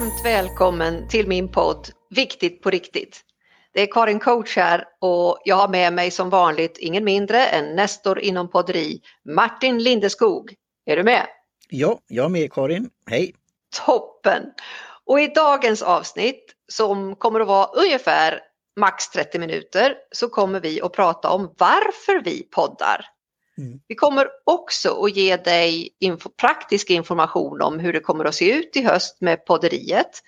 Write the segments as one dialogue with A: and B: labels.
A: Varmt välkommen till min podd Viktigt på riktigt. Det är Karin Coach här och jag har med mig som vanligt ingen mindre än Nestor inom podderi, Martin Lindeskog. Är du med?
B: Ja, jag är med Karin. Hej!
A: Toppen! Och i dagens avsnitt som kommer att vara ungefär max 30 minuter så kommer vi att prata om varför vi poddar. Mm. Vi kommer också att ge dig info, praktisk information om hur det kommer att se ut i höst med podderiet.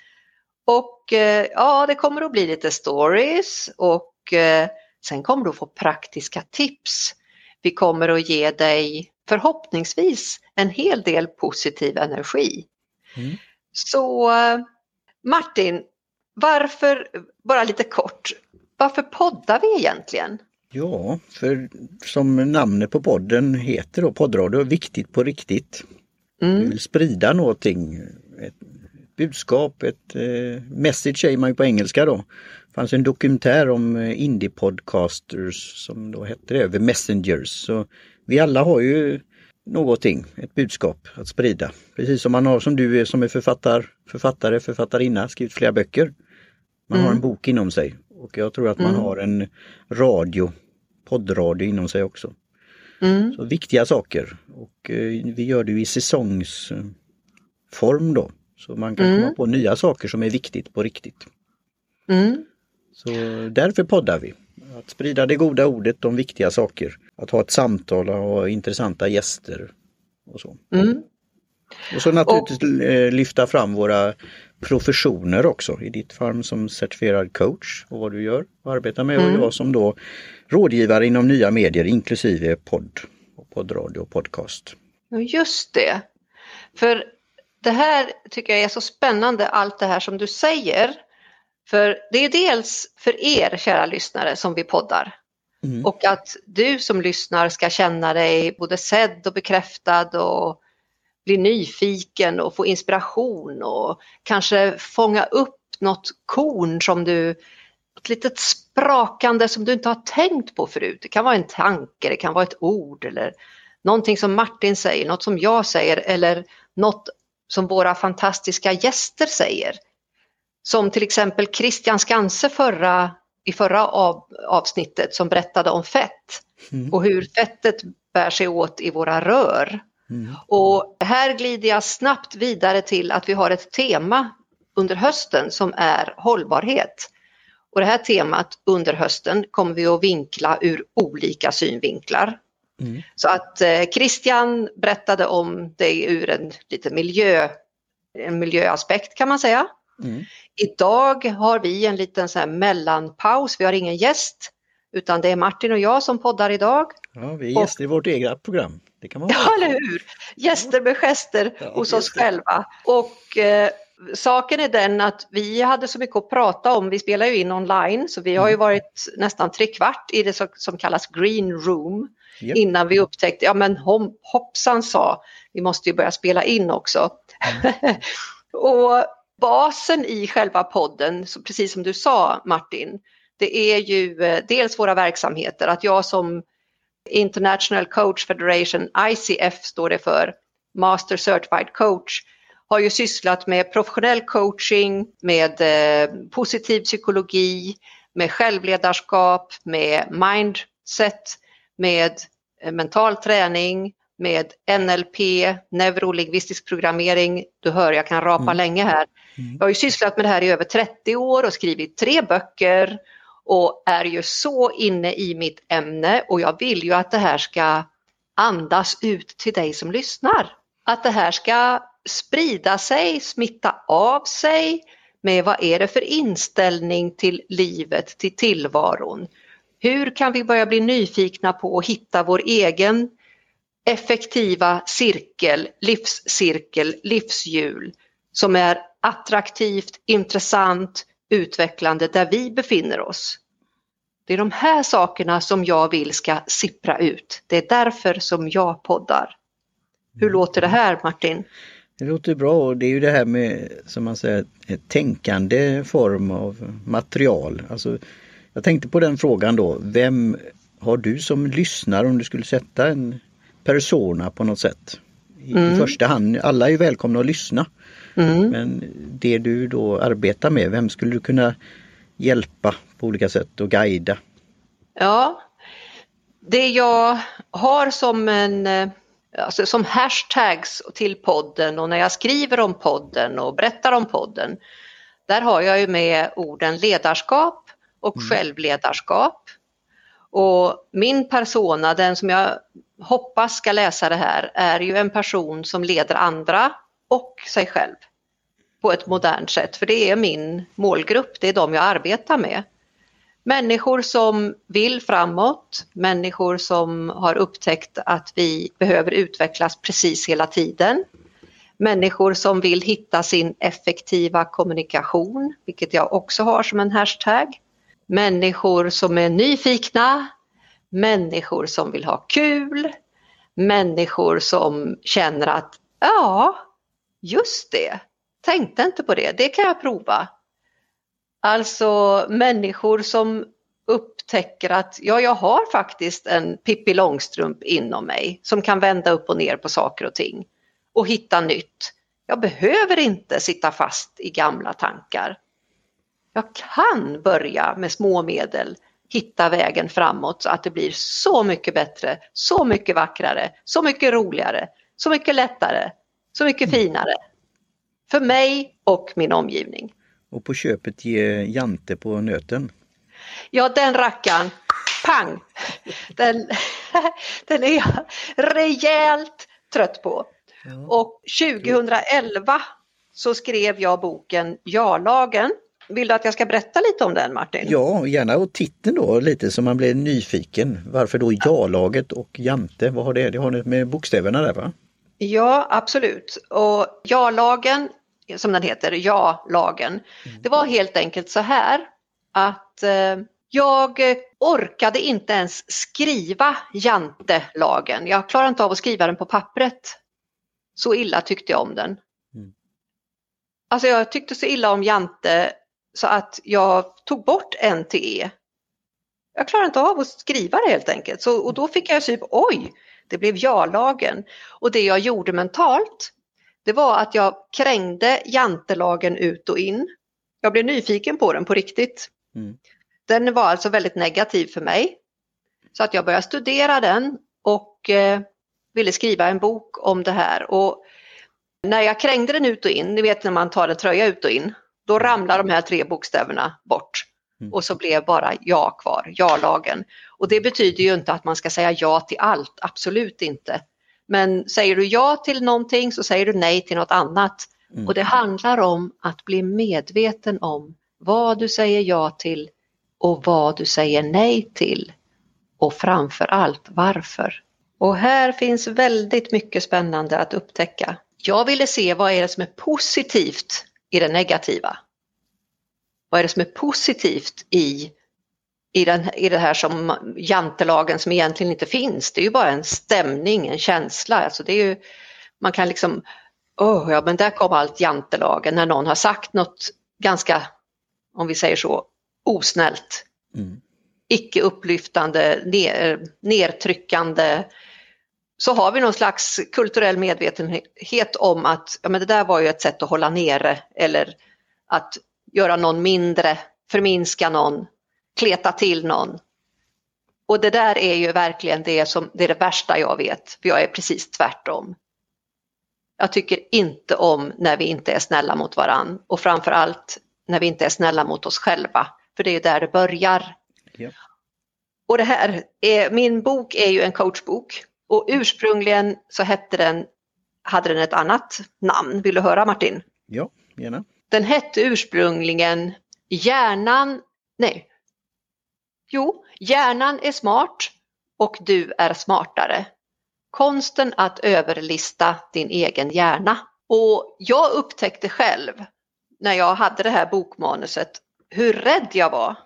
A: Och eh, ja, det kommer att bli lite stories och eh, sen kommer du att få praktiska tips. Vi kommer att ge dig förhoppningsvis en hel del positiv energi. Mm. Så eh, Martin, varför, bara lite kort, varför poddar vi egentligen?
B: Ja, för som namnet på podden heter då, poddradio, viktigt på riktigt. Mm. Vi vill sprida någonting, ett budskap, ett eh, message säger man ju på engelska då. Det fanns en dokumentär om eh, indie-podcasters som då hette det, The Messengers. Så vi alla har ju någonting, ett budskap att sprida. Precis som man har som du är som är författar, författare, författarinna, skrivit flera böcker. Man mm. har en bok inom sig och jag tror att man mm. har en radio, poddradio inom sig också. Mm. Så viktiga saker och eh, vi gör det i säsongsform då. Så man kan komma mm. på nya saker som är viktigt på riktigt. Mm. Så därför poddar vi. Att sprida det goda ordet om viktiga saker. Att ha ett samtal och ha intressanta gäster. Och så. Mm. Och så naturligtvis och, eh, lyfta fram våra professioner också. I ditt fall som certifierad coach och vad du gör och arbetar med mm. och jag som då rådgivare inom nya medier inklusive podd, och poddradio och podcast.
A: Just det. För det här tycker jag är så spännande allt det här som du säger. För det är dels för er kära lyssnare som vi poddar. Mm. Och att du som lyssnar ska känna dig både sedd och bekräftad och bli nyfiken och få inspiration och kanske fånga upp något korn som du, ett litet sprakande som du inte har tänkt på förut. Det kan vara en tanke, det kan vara ett ord eller någonting som Martin säger, något som jag säger eller något som våra fantastiska gäster säger. Som till exempel Christian Skanse förra, i förra av, avsnittet som berättade om fett mm. och hur fettet bär sig åt i våra rör. Mm. Och här glider jag snabbt vidare till att vi har ett tema under hösten som är hållbarhet. Och det här temat under hösten kommer vi att vinkla ur olika synvinklar. Mm. Så att eh, Christian berättade om det ur en lite miljö, en miljöaspekt kan man säga. Mm. Idag har vi en liten så mellanpaus, vi har ingen gäst utan det är Martin och jag som poddar idag.
B: Ja, vi är gäster och, i vårt eget program.
A: Det kan man ja, eller hur! Gäster med gester ja, hos oss själva. Och eh, saken är den att vi hade så mycket att prata om. Vi spelar ju in online så vi har ju mm. varit nästan tre kvart i det som kallas green room yep. innan vi upptäckte, ja men hoppsan sa, vi måste ju börja spela in också. Mm. och basen i själva podden, så precis som du sa Martin, det är ju eh, dels våra verksamheter, att jag som International Coach Federation, ICF står det för, Master Certified Coach, har ju sysslat med professionell coaching, med eh, positiv psykologi, med självledarskap, med mindset, med eh, mental träning, med NLP, neurolingvistisk programmering. Du hör, jag kan rapa mm. länge här. Mm. Jag har ju sysslat med det här i över 30 år och skrivit tre böcker och är ju så inne i mitt ämne och jag vill ju att det här ska andas ut till dig som lyssnar. Att det här ska sprida sig, smitta av sig med vad är det för inställning till livet, till tillvaron. Hur kan vi börja bli nyfikna på att hitta vår egen effektiva cirkel, livscirkel, livshjul som är attraktivt, intressant, utvecklande där vi befinner oss. Det är de här sakerna som jag vill ska sippra ut. Det är därför som jag poddar. Hur mm. låter det här Martin?
B: Det låter bra och det är ju det här med, som man säger, tänkande form av material. Alltså, jag tänkte på den frågan då, vem har du som lyssnar om du skulle sätta en persona på något sätt i mm. första hand. Alla är välkomna att lyssna. Mm. Men det du då arbetar med, vem skulle du kunna hjälpa på olika sätt och guida?
A: Ja, det jag har som en alltså som hashtags till podden och när jag skriver om podden och berättar om podden. Där har jag ju med orden ledarskap och mm. självledarskap. Och min persona, den som jag hoppas ska läsa det här, är ju en person som leder andra och sig själv på ett modernt sätt, för det är min målgrupp, det är de jag arbetar med. Människor som vill framåt, människor som har upptäckt att vi behöver utvecklas precis hela tiden. Människor som vill hitta sin effektiva kommunikation, vilket jag också har som en hashtag. Människor som är nyfikna, människor som vill ha kul, människor som känner att ja, just det, tänkte inte på det, det kan jag prova. Alltså människor som upptäcker att ja, jag har faktiskt en Pippi Långstrump inom mig som kan vända upp och ner på saker och ting och hitta nytt. Jag behöver inte sitta fast i gamla tankar. Jag kan börja med små medel hitta vägen framåt så att det blir så mycket bättre, så mycket vackrare, så mycket roligare, så mycket lättare, så mycket finare. För mig och min omgivning
B: och på köpet ge Jante på nöten.
A: Ja den rackaren, pang! Den, den är jag rejält trött på. Och 2011 så skrev jag boken Ja-lagen. Vill du att jag ska berätta lite om den Martin?
B: Ja, gärna och titeln då lite så man blir nyfiken. Varför då Ja-laget och Jante? Vad har det? Det har med bokstäverna där va?
A: Ja, absolut. Och Ja-lagen som den heter, ja-lagen. Det var helt enkelt så här att eh, jag orkade inte ens skriva jantelagen. Jag klarade inte av att skriva den på pappret. Så illa tyckte jag om den. Mm. Alltså jag tyckte så illa om Jante så att jag tog bort N till E. Jag klarade inte av att skriva det helt enkelt. Så, och då fick jag typ, oj, det blev ja-lagen. Och det jag gjorde mentalt, det var att jag krängde jantelagen ut och in. Jag blev nyfiken på den på riktigt. Mm. Den var alltså väldigt negativ för mig. Så att jag började studera den och eh, ville skriva en bok om det här. Och när jag krängde den ut och in, ni vet när man tar en tröja ut och in, då ramlar de här tre bokstäverna bort. Mm. Och så blev bara ja kvar, ja-lagen. Och det betyder ju inte att man ska säga ja till allt, absolut inte. Men säger du ja till någonting så säger du nej till något annat. Mm. Och det handlar om att bli medveten om vad du säger ja till och vad du säger nej till. Och framför allt varför. Och här finns väldigt mycket spännande att upptäcka. Jag ville se vad är det som är positivt i det negativa. Vad är det som är positivt i i, den, i det här som jantelagen som egentligen inte finns. Det är ju bara en stämning, en känsla. Alltså det är ju, man kan liksom, åh oh, ja men där kom allt jantelagen när någon har sagt något ganska, om vi säger så, osnällt. Mm. Icke upplyftande, ner, nertryckande. Så har vi någon slags kulturell medvetenhet om att ja, men det där var ju ett sätt att hålla nere eller att göra någon mindre, förminska någon kleta till någon. Och det där är ju verkligen det som det är det värsta jag vet, för jag är precis tvärtom. Jag tycker inte om när vi inte är snälla mot varann och framförallt när vi inte är snälla mot oss själva, för det är där det börjar. Ja. Och det här, är, min bok är ju en coachbok och ursprungligen så hette den, hade den ett annat namn. Vill du höra Martin?
B: Ja, gärna.
A: Den hette ursprungligen Hjärnan, nej, Jo, hjärnan är smart och du är smartare. Konsten att överlista din egen hjärna. Och jag upptäckte själv när jag hade det här bokmanuset hur rädd jag var.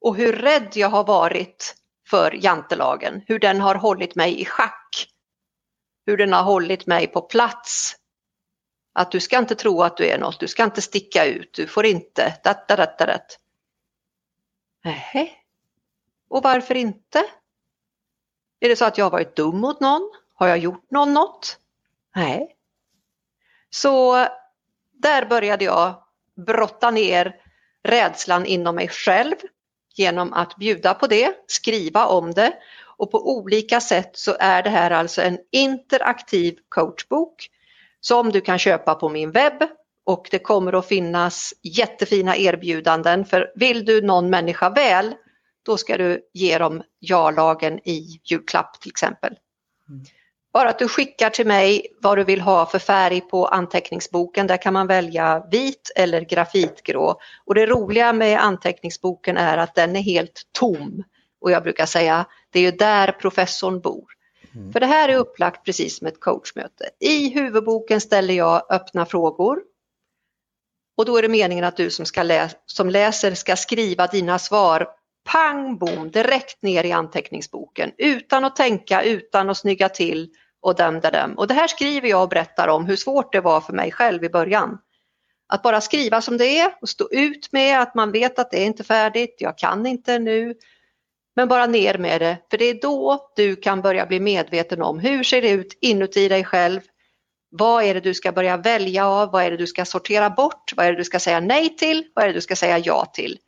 A: Och hur rädd jag har varit för jantelagen, hur den har hållit mig i schack. Hur den har hållit mig på plats. Att du ska inte tro att du är något, du ska inte sticka ut, du får inte... Dat, dat, dat, dat. Nej. Och varför inte? Är det så att jag har varit dum mot någon? Har jag gjort någon något? Nej. Så där började jag brotta ner rädslan inom mig själv genom att bjuda på det, skriva om det och på olika sätt så är det här alltså en interaktiv coachbok som du kan köpa på min webb och det kommer att finnas jättefina erbjudanden för vill du någon människa väl då ska du ge dem ja-lagen i julklapp till exempel. Mm. Bara att du skickar till mig vad du vill ha för färg på anteckningsboken. Där kan man välja vit eller grafitgrå. Och det roliga med anteckningsboken är att den är helt tom. Och jag brukar säga, det är ju där professorn bor. Mm. För det här är upplagt precis som ett coachmöte. I huvudboken ställer jag öppna frågor. Och då är det meningen att du som, ska lä som läser ska skriva dina svar pang bom direkt ner i anteckningsboken utan att tänka, utan att snygga till och dem, dem. Och det här skriver jag och berättar om hur svårt det var för mig själv i början. Att bara skriva som det är och stå ut med att man vet att det är inte färdigt, jag kan inte nu. Men bara ner med det, för det är då du kan börja bli medveten om hur ser det ut inuti dig själv. Vad är det du ska börja välja av? Vad är det du ska sortera bort? Vad är det du ska säga nej till? Vad är det du ska säga ja till?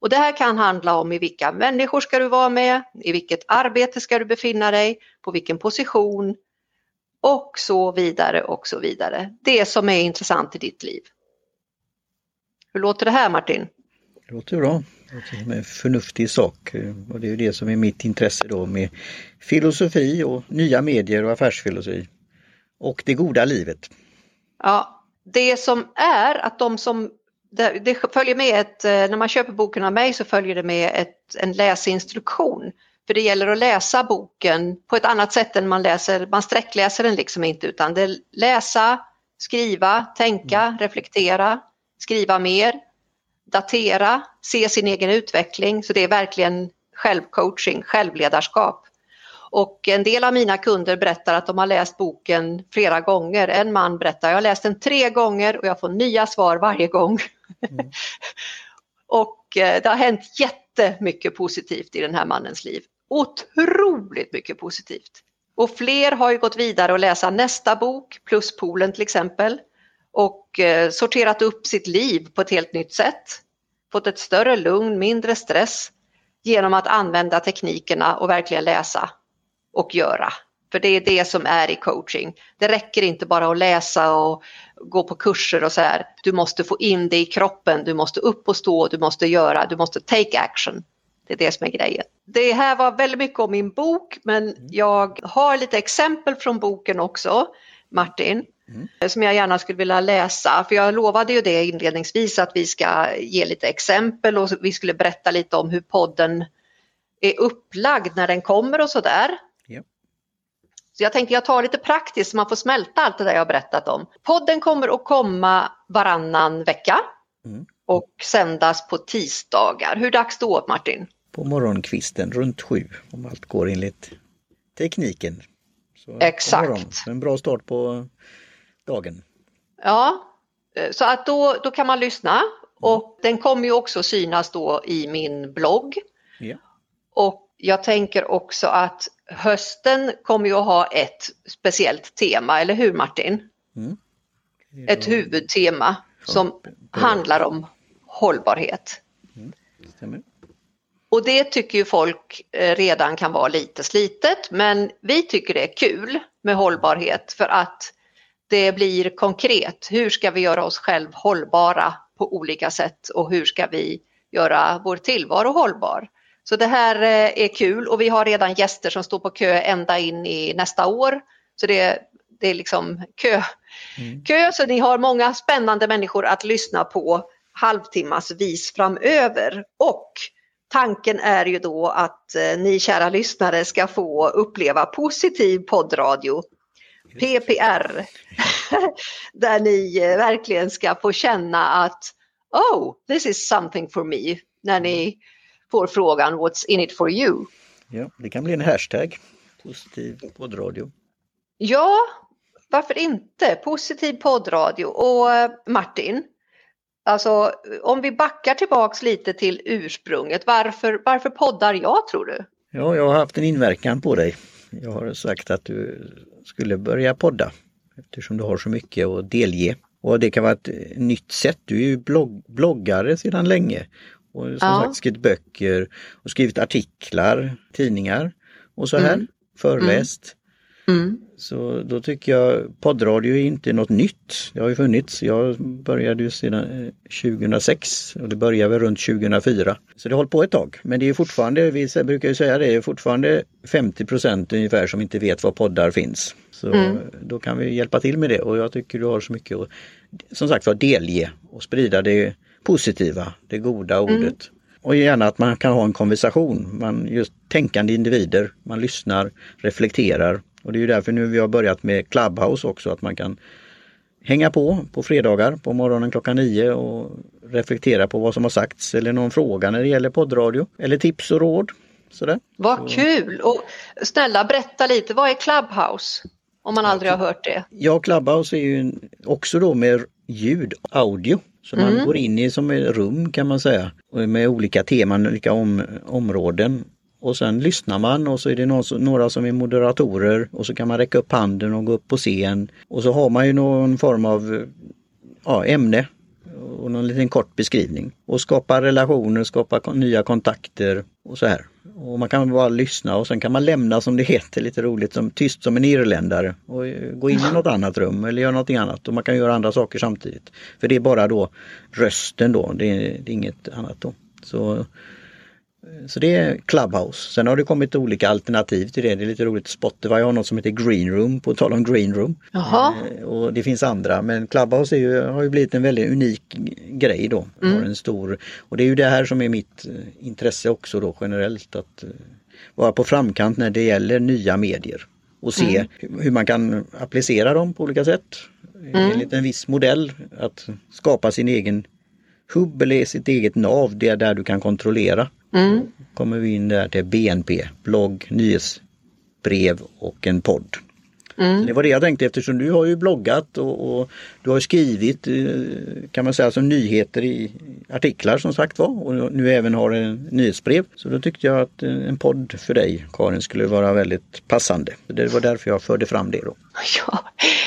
A: Och det här kan handla om i vilka människor ska du vara med, i vilket arbete ska du befinna dig, på vilken position, och så vidare och så vidare. Det som är intressant i ditt liv. Hur låter det här Martin?
B: Det låter bra. Det låter som en förnuftig sak och det är ju det som är mitt intresse då med filosofi och nya medier och affärsfilosofi. Och det goda livet.
A: Ja, det som är att de som det, det följer med ett, när man köper boken av mig så följer det med ett, en läsinstruktion för det gäller att läsa boken på ett annat sätt än man läser, man sträckläser den liksom inte utan det är läsa, skriva, tänka, mm. reflektera, skriva mer, datera, se sin egen utveckling. Så det är verkligen självcoaching, självledarskap. Och en del av mina kunder berättar att de har läst boken flera gånger. En man berättar, jag har läst den tre gånger och jag får nya svar varje gång. Mm. och eh, det har hänt jättemycket positivt i den här mannens liv otroligt mycket positivt. Och fler har ju gått vidare och läsa nästa bok, Pluspoolen till exempel, och eh, sorterat upp sitt liv på ett helt nytt sätt. Fått ett större lugn, mindre stress genom att använda teknikerna och verkligen läsa och göra. För det är det som är i coaching. Det räcker inte bara att läsa och gå på kurser och så här. Du måste få in det i kroppen, du måste upp och stå, du måste göra, du måste take action. Det är det som är grejen. Det här var väldigt mycket om min bok men mm. jag har lite exempel från boken också, Martin. Mm. som jag gärna skulle vilja läsa. För jag lovade ju det inledningsvis att vi ska ge lite exempel och vi skulle berätta lite om hur podden är upplagd när den kommer och sådär. Så jag tänkte jag tar lite praktiskt så man får smälta allt det där jag har berättat om. Podden kommer att komma varannan vecka mm. och sändas på tisdagar. Hur dags då Martin?
B: på morgonkvisten runt sju om allt går enligt tekniken.
A: Så Exakt.
B: En bra start på dagen.
A: Ja, så att då, då kan man lyssna och den kommer ju också synas då i min blogg. Ja. Och jag tänker också att hösten kommer ju att ha ett speciellt tema, eller hur Martin? Mm. Ett huvudtema som handlar om hållbarhet. Mm. Och det tycker ju folk eh, redan kan vara lite slitet men vi tycker det är kul med hållbarhet för att det blir konkret. Hur ska vi göra oss själv hållbara på olika sätt och hur ska vi göra vår tillvaro hållbar? Så det här eh, är kul och vi har redan gäster som står på kö ända in i nästa år. Så det, det är liksom kö. Mm. kö, så ni har många spännande människor att lyssna på halvtimmasvis framöver. Och Tanken är ju då att eh, ni kära lyssnare ska få uppleva positiv poddradio, PPR, där ni eh, verkligen ska få känna att oh, this is something for me, när ni får frågan what's in it for you.
B: Ja, det kan bli en hashtag, positiv poddradio.
A: Ja, varför inte? Positiv poddradio. Och eh, Martin, Alltså om vi backar tillbaks lite till ursprunget, varför, varför poddar jag tror du?
B: Ja, jag har haft en inverkan på dig. Jag har sagt att du skulle börja podda. eftersom du har så mycket att delge. Och det kan vara ett nytt sätt. Du är ju blogg, bloggare sedan länge. Och som ja. sagt skrivit böcker och skrivit artiklar, tidningar och så här. Mm. Föreläst. Mm. Så då tycker jag poddradio är inte något nytt. Det har ju funnits. Jag började ju sedan 2006 och det började väl runt 2004. Så det har hållit på ett tag. Men det är fortfarande, vi brukar ju säga det, är fortfarande 50 ungefär som inte vet var poddar finns. Så mm. då kan vi hjälpa till med det och jag tycker du har så mycket att som sagt var delge och sprida det positiva, det goda ordet. Mm. Och gärna att man kan ha en konversation, man just tänkande individer, man lyssnar, reflekterar och det är därför nu vi har börjat med Clubhouse också, att man kan hänga på på fredagar på morgonen klockan nio och reflektera på vad som har sagts eller någon fråga när det gäller poddradio eller tips och råd. Sådär.
A: Vad kul! Och snälla berätta lite, vad är Clubhouse? Om man aldrig har hört det.
B: Ja, Clubhouse är ju också då med ljud, audio. Så man mm. går in i som ett rum kan man säga med olika teman, olika om, områden. Och sen lyssnar man och så är det några som är moderatorer och så kan man räcka upp handen och gå upp på scen. Och så har man ju någon form av ja, ämne och någon liten kort beskrivning. Och skapa relationer, skapa nya kontakter och så här. Och man kan bara lyssna och sen kan man lämna som det heter lite roligt som tyst som en irländare och gå in i något annat rum eller göra någonting annat och man kan göra andra saker samtidigt. För det är bara då rösten då, det är, det är inget annat då. Så så det är Clubhouse. Sen har det kommit olika alternativ till det. Det är lite roligt. Spotify har något som heter Green Room, på tal om Green Room.
A: Jaha.
B: Eh, och det finns andra men Clubhouse ju, har ju blivit en väldigt unik grej då. Mm. Har en stor, och det är ju det här som är mitt eh, intresse också då generellt. Att eh, vara på framkant när det gäller nya medier och se mm. hur man kan applicera dem på olika sätt. Mm. Enligt en viss modell att skapa sin egen hubb eller sitt eget nav, det är där du kan kontrollera. Mm. kommer vi in där till BNP, blogg, nyhetsbrev och en podd. Mm. Det var det jag tänkte eftersom du har ju bloggat och, och, du har skrivit eh, kan man säga som nyheter i artiklar som sagt var och nu även har en nyhetsbrev. Så då tyckte jag att en podd för dig Karin skulle vara väldigt passande. Det var därför jag förde fram det då.
A: Ja,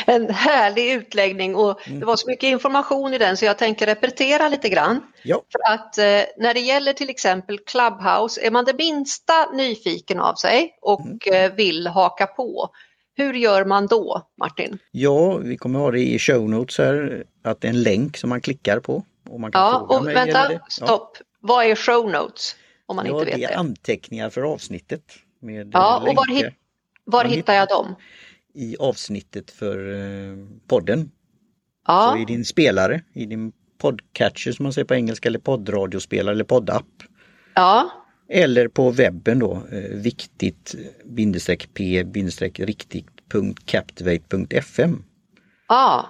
A: en härlig utläggning och mm. det var så mycket information i den så jag tänker repetera lite grann.
B: Ja.
A: För att eh, när det gäller till exempel Clubhouse, är man det minsta nyfiken av sig och mm. eh, vill haka på hur gör man då, Martin?
B: Ja, vi kommer ha det i show notes här, att det är en länk som man klickar på.
A: Och man kan ja, och vänta, stopp. Ja. Vad är show notes? Om man ja, inte vet det.
B: är anteckningar för avsnittet. Med
A: ja, och var, hit, var hittar jag dem?
B: I avsnittet för eh, podden. Ja. Så i din spelare, i din podcatcher som man säger på engelska eller poddradiospelare eller poddapp.
A: Ja.
B: Eller på webben då, eh, viktigt p riktigt.captivate.fm.
A: Ah.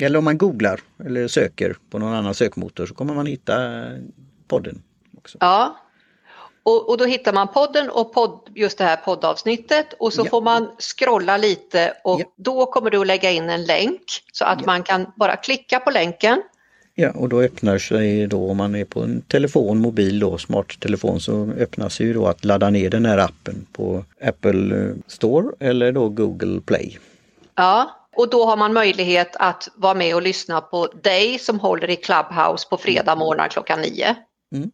B: Eller om man googlar eller söker på någon annan sökmotor så kommer man hitta podden. också.
A: Ja, och, och då hittar man podden och podd, just det här poddavsnittet och så ja. får man scrolla lite och ja. då kommer du att lägga in en länk så att ja. man kan bara klicka på länken
B: Ja, och då öppnar sig då om man är på en telefon, mobil då, smarttelefon, så öppnas ju då att ladda ner den här appen på Apple eh, Store eller då Google Play.
A: Ja, och då har man möjlighet att vara med och lyssna på dig som håller i Clubhouse på fredag morgon klockan nio.
B: Mm.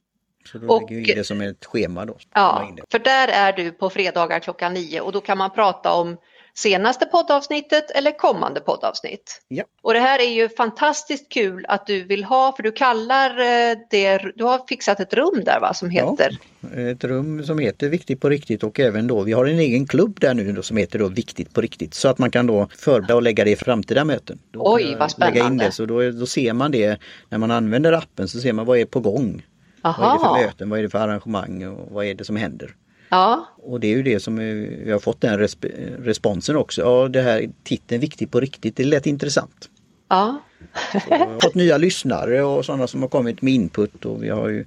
B: Så då och, lägger vi det som ett schema då.
A: Ja, för där är du på fredagar klockan nio och då kan man prata om senaste poddavsnittet eller kommande poddavsnitt.
B: Ja.
A: Och det här är ju fantastiskt kul att du vill ha, för du kallar eh, det, du har fixat ett rum där va, som heter?
B: Ja, ett rum som heter Viktigt på riktigt och även då, vi har en egen klubb där nu då, som heter då Viktigt på riktigt så att man kan då förbereda och lägga det i framtida möten. Då
A: Oj, vad spännande! Lägga in det,
B: så då, då ser man det när man använder appen så ser man vad är på gång. Aha. Vad är det för möten, vad är det för arrangemang och vad är det som händer?
A: Ja.
B: Och det är ju det som vi har fått den resp responsen också. Ja, det här titeln Viktigt på riktigt, det lät intressant.
A: Ja.
B: fått nya lyssnare och sådana som har kommit med input och vi har ju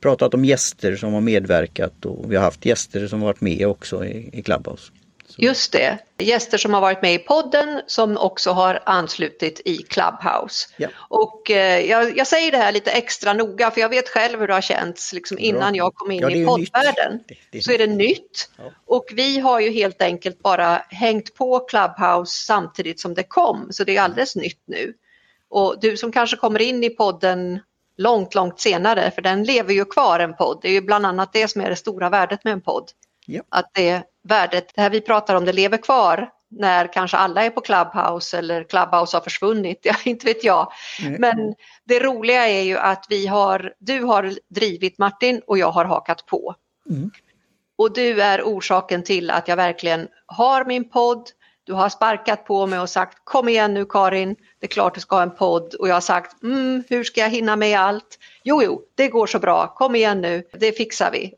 B: pratat om gäster som har medverkat och vi har haft gäster som varit med också i, i Clubhouse.
A: Just det, gäster som har varit med i podden som också har anslutit i Clubhouse. Ja. Och eh, jag, jag, säger det här lite extra noga för jag vet själv hur det har känts liksom, innan jag kom in ja, i poddvärlden. Det, det så är det nytt. Ja. Och vi har ju helt enkelt bara hängt på Clubhouse samtidigt som det kom så det är alldeles nytt nu. Och du som kanske kommer in i podden långt, långt senare, för den lever ju kvar en podd. Det är ju bland annat det som är det stora värdet med en podd. Ja. Att det värdet, det här vi pratar om, det lever kvar när kanske alla är på Clubhouse eller Clubhouse har försvunnit, ja, inte vet jag. Men det roliga är ju att vi har, du har drivit Martin och jag har hakat på. Mm. Och du är orsaken till att jag verkligen har min podd, du har sparkat på mig och sagt kom igen nu Karin, det är klart du ska ha en podd och jag har sagt mm, hur ska jag hinna med allt? Jo, jo, det går så bra, kom igen nu, det fixar vi.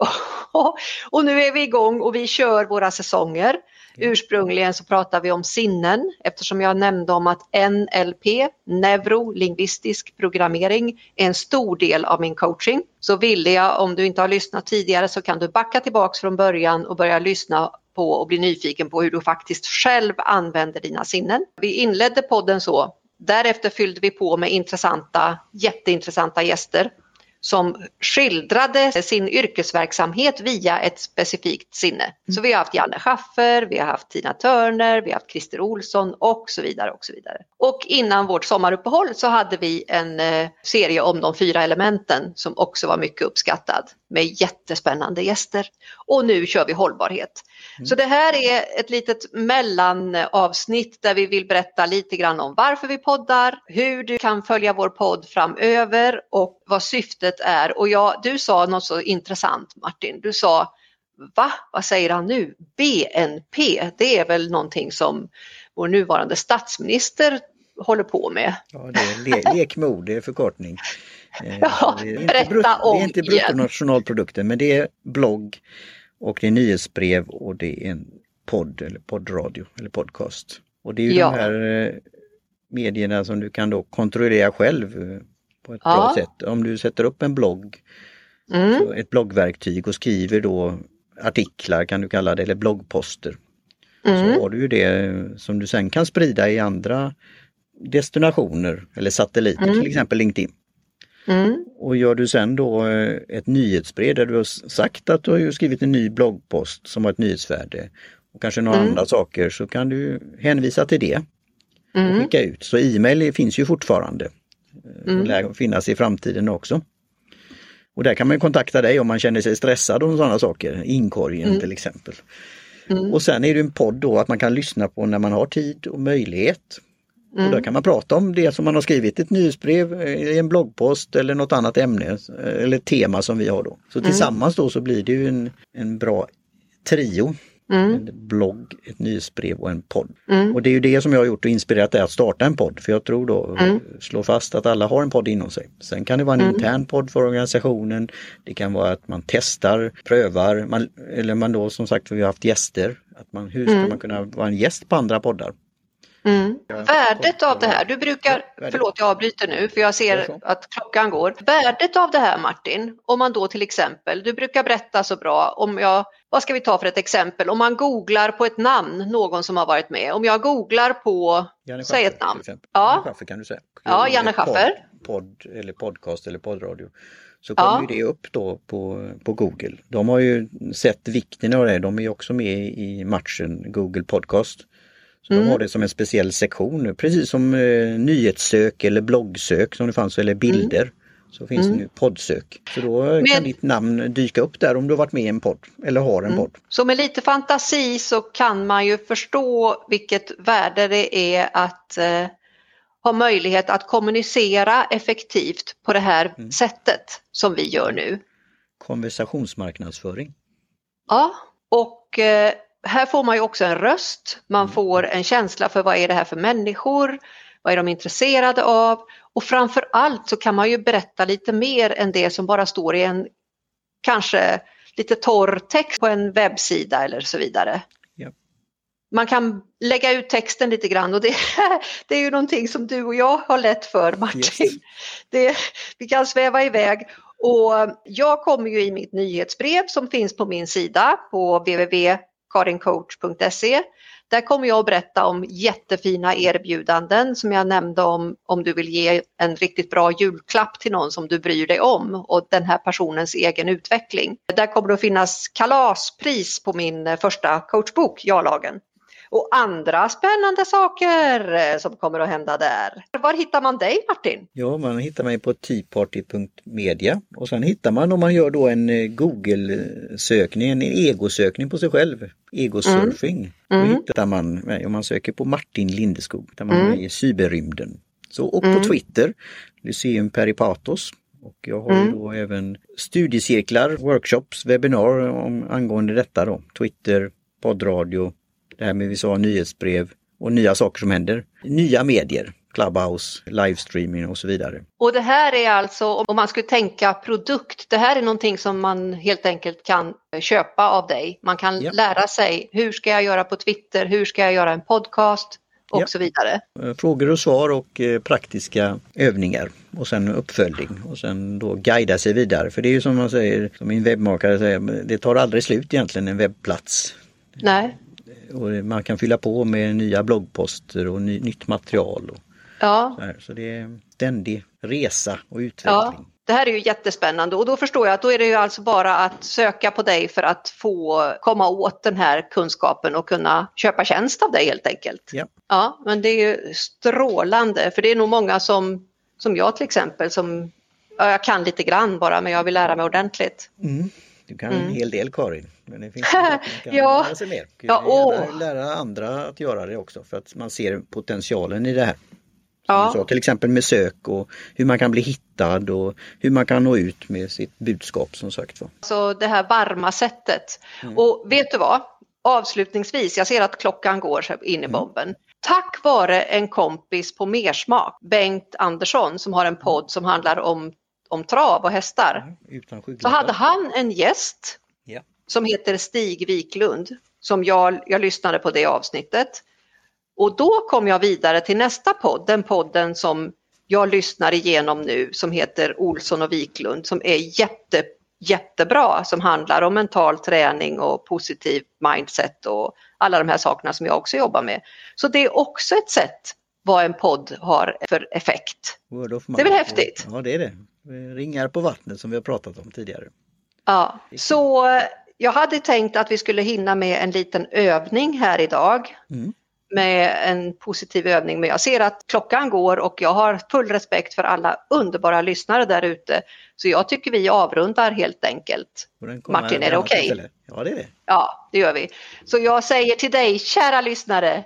A: och nu är vi igång och vi kör våra säsonger. Ursprungligen så pratar vi om sinnen eftersom jag nämnde om att NLP, neurolingvistisk programmering, är en stor del av min coaching. Så ville jag, om du inte har lyssnat tidigare så kan du backa tillbaks från början och börja lyssna på och bli nyfiken på hur du faktiskt själv använder dina sinnen. Vi inledde podden så. Därefter fyllde vi på med intressanta, jätteintressanta gäster som skildrade sin yrkesverksamhet via ett specifikt sinne. Så vi har haft Janne Schaffer, vi har haft Tina Turner, vi har haft Christer Olsson och så vidare. Och så vidare. Och innan vårt sommaruppehåll så hade vi en eh, serie om de fyra elementen som också var mycket uppskattad med jättespännande gäster. Och nu kör vi hållbarhet. Mm. Så det här är ett litet mellanavsnitt där vi vill berätta lite grann om varför vi poddar, hur du kan följa vår podd framöver och vad syftet är. Och jag, du sa något så intressant Martin, du sa Va? Vad säger han nu? BNP, det är väl någonting som vår nuvarande statsminister håller på med.
B: Ja, det är le lekmod, det är förkortning.
A: Eh, ja, det är om
B: Det är inte bruttonationalprodukten men det är blogg och det är nyhetsbrev och det är en podd eller poddradio eller podcast. Och det är ju ja. de här eh, medierna som du kan då kontrollera själv eh, på ett ja. bra sätt. Om du sätter upp en blogg, mm. ett bloggverktyg och skriver då artiklar kan du kalla det eller bloggposter. Mm. Så har du ju det som du sen kan sprida i andra destinationer eller satelliter, mm. till exempel LinkedIn. Mm. Och gör du sen då eh, ett nyhetsbrev där du har sagt att du har skrivit en ny bloggpost som har ett nyhetsvärde och kanske några mm. andra saker så kan du hänvisa till det och mm. skicka ut. Så e-mail finns ju fortfarande och mm. lär finnas i framtiden också. Och där kan man kontakta dig om man känner sig stressad om sådana saker, inkorgen mm. till exempel. Mm. Och sen är det en podd då att man kan lyssna på när man har tid och möjlighet. Mm. Och där kan man prata om det som man har skrivit i ett nyhetsbrev, i en bloggpost eller något annat ämne eller tema som vi har då. Så mm. tillsammans då så blir det ju en, en bra trio. Mm. En blogg, ett nyhetsbrev och en podd. Mm. Och det är ju det som jag har gjort och inspirerat dig att starta en podd. För jag tror då, mm. slå fast att alla har en podd inom sig. Sen kan det vara en mm. intern podd för organisationen. Det kan vara att man testar, prövar, man, eller man då som sagt, vi har haft gäster. Att man, hur ska mm. man kunna vara en gäst på andra poddar?
A: Mm. Värdet av det här, du brukar, förlåt jag avbryter nu för jag ser att klockan går. Värdet av det här Martin, om man då till exempel, du brukar berätta så bra om jag, vad ska vi ta för ett exempel, om man googlar på ett namn, någon som har varit med, om jag googlar på, Janne säg ett namn.
B: Ja. Janne Schaffer kan du säga.
A: Ja, Janne Schaffer.
B: Podd, eller podcast eller poddradio så kommer ja. det upp då på, på Google. De har ju sett vikten av det, de är också med i matchen Google Podcast. Så mm. de har det som en speciell sektion nu, precis som eh, nyhetssök eller bloggsök som det fanns, eller bilder. Mm. Så finns mm. det nu poddsök. Så då Men, kan ditt namn dyka upp där om du har varit med i en podd eller har en mm. podd.
A: Så med lite fantasi så kan man ju förstå vilket värde det är att eh, ha möjlighet att kommunicera effektivt på det här mm. sättet som vi gör nu.
B: Konversationsmarknadsföring.
A: Ja, och eh, här får man ju också en röst, man mm. får en känsla för vad är det här för människor, vad är de intresserade av och framför allt så kan man ju berätta lite mer än det som bara står i en kanske lite torr text på en webbsida eller så vidare. Man kan lägga ut texten lite grann och det, det, är ju någonting som du och jag har lätt för Martin. Yes. Det, vi kan sväva iväg och jag kommer ju i mitt nyhetsbrev som finns på min sida på www karincoach.se. Där kommer jag att berätta om jättefina erbjudanden som jag nämnde om om du vill ge en riktigt bra julklapp till någon som du bryr dig om och den här personens egen utveckling. Där kommer det att finnas kalaspris på min eh, första coachbok, Ja-lagen och andra spännande saker eh, som kommer att hända där. Var hittar man dig Martin?
B: Ja, man hittar mig på teaparty.media och sen hittar man om man gör då en eh, Google-sökning, en egosökning på sig själv, egosurfing. Mm. Då hittar man mig om man söker på Martin Lindeskog, där man mm. är i cyberrymden. Så, och mm. på Twitter, Lyceum Peripatos. Och jag har mm. då även studiecirklar, workshops, webbinar om, angående detta då. Twitter, poddradio, det här med vi sa nyhetsbrev och nya saker som händer. Nya medier, Clubhouse, livestreaming och så vidare.
A: Och det här är alltså, om man skulle tänka produkt, det här är någonting som man helt enkelt kan köpa av dig. Man kan ja. lära sig, hur ska jag göra på Twitter, hur ska jag göra en podcast och ja. så vidare.
B: Eh, frågor och svar och eh, praktiska övningar och sen uppföljning och sen då guida sig vidare. För det är ju som man säger, som min webbmakare säger, det tar aldrig slut egentligen en webbplats.
A: Nej
B: och man kan fylla på med nya bloggposter och ny, nytt material. Och
A: ja.
B: så, här. så det är ständig resa och utveckling. Ja.
A: Det här är ju jättespännande och då förstår jag att då är det ju alltså bara att söka på dig för att få komma åt den här kunskapen och kunna köpa tjänst av dig helt enkelt.
B: Ja,
A: ja men det är ju strålande för det är nog många som, som jag till exempel som jag kan lite grann bara men jag vill lära mig ordentligt.
B: Mm. Du kan mm. en hel del Karin. Men det finns kan ja. lära sig mer. Ja, åh. lära andra att göra det också för att man ser potentialen i det här. Ja. Så, till exempel med sök och hur man kan bli hittad och hur man kan nå ut med sitt budskap som sagt var.
A: Så det här varma sättet. Mm. Och vet du vad? Avslutningsvis, jag ser att klockan går in i mm. bomben. Mm. Tack vare en kompis på Mersmak, Bengt Andersson, som har en podd som handlar om om trav och hästar. Ja, så hade han en gäst ja. som heter Stig Wiklund. Som jag, jag lyssnade på det avsnittet. Och då kom jag vidare till nästa podd, den podden som jag lyssnar igenom nu som heter Olsson och Wiklund som är jätte, jättebra som handlar om mental träning och positiv mindset och alla de här sakerna som jag också jobbar med. Så det är också ett sätt vad en podd har för effekt. Det är väl häftigt?
B: Ja det är det. Ringar på vattnet som vi har pratat om tidigare.
A: Ja, så eh, jag hade tänkt att vi skulle hinna med en liten övning här idag. Mm. Med en positiv övning, men jag ser att klockan går och jag har full respekt för alla underbara lyssnare där ute. Så jag tycker vi avrundar helt enkelt. Martin, är det okej? Okay?
B: Ja, det är det.
A: Ja, det gör vi. Så jag säger till dig, kära lyssnare,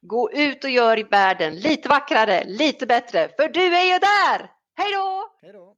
A: gå ut och gör världen lite vackrare, lite bättre, för du är ju där! Hej då!
B: Hej då!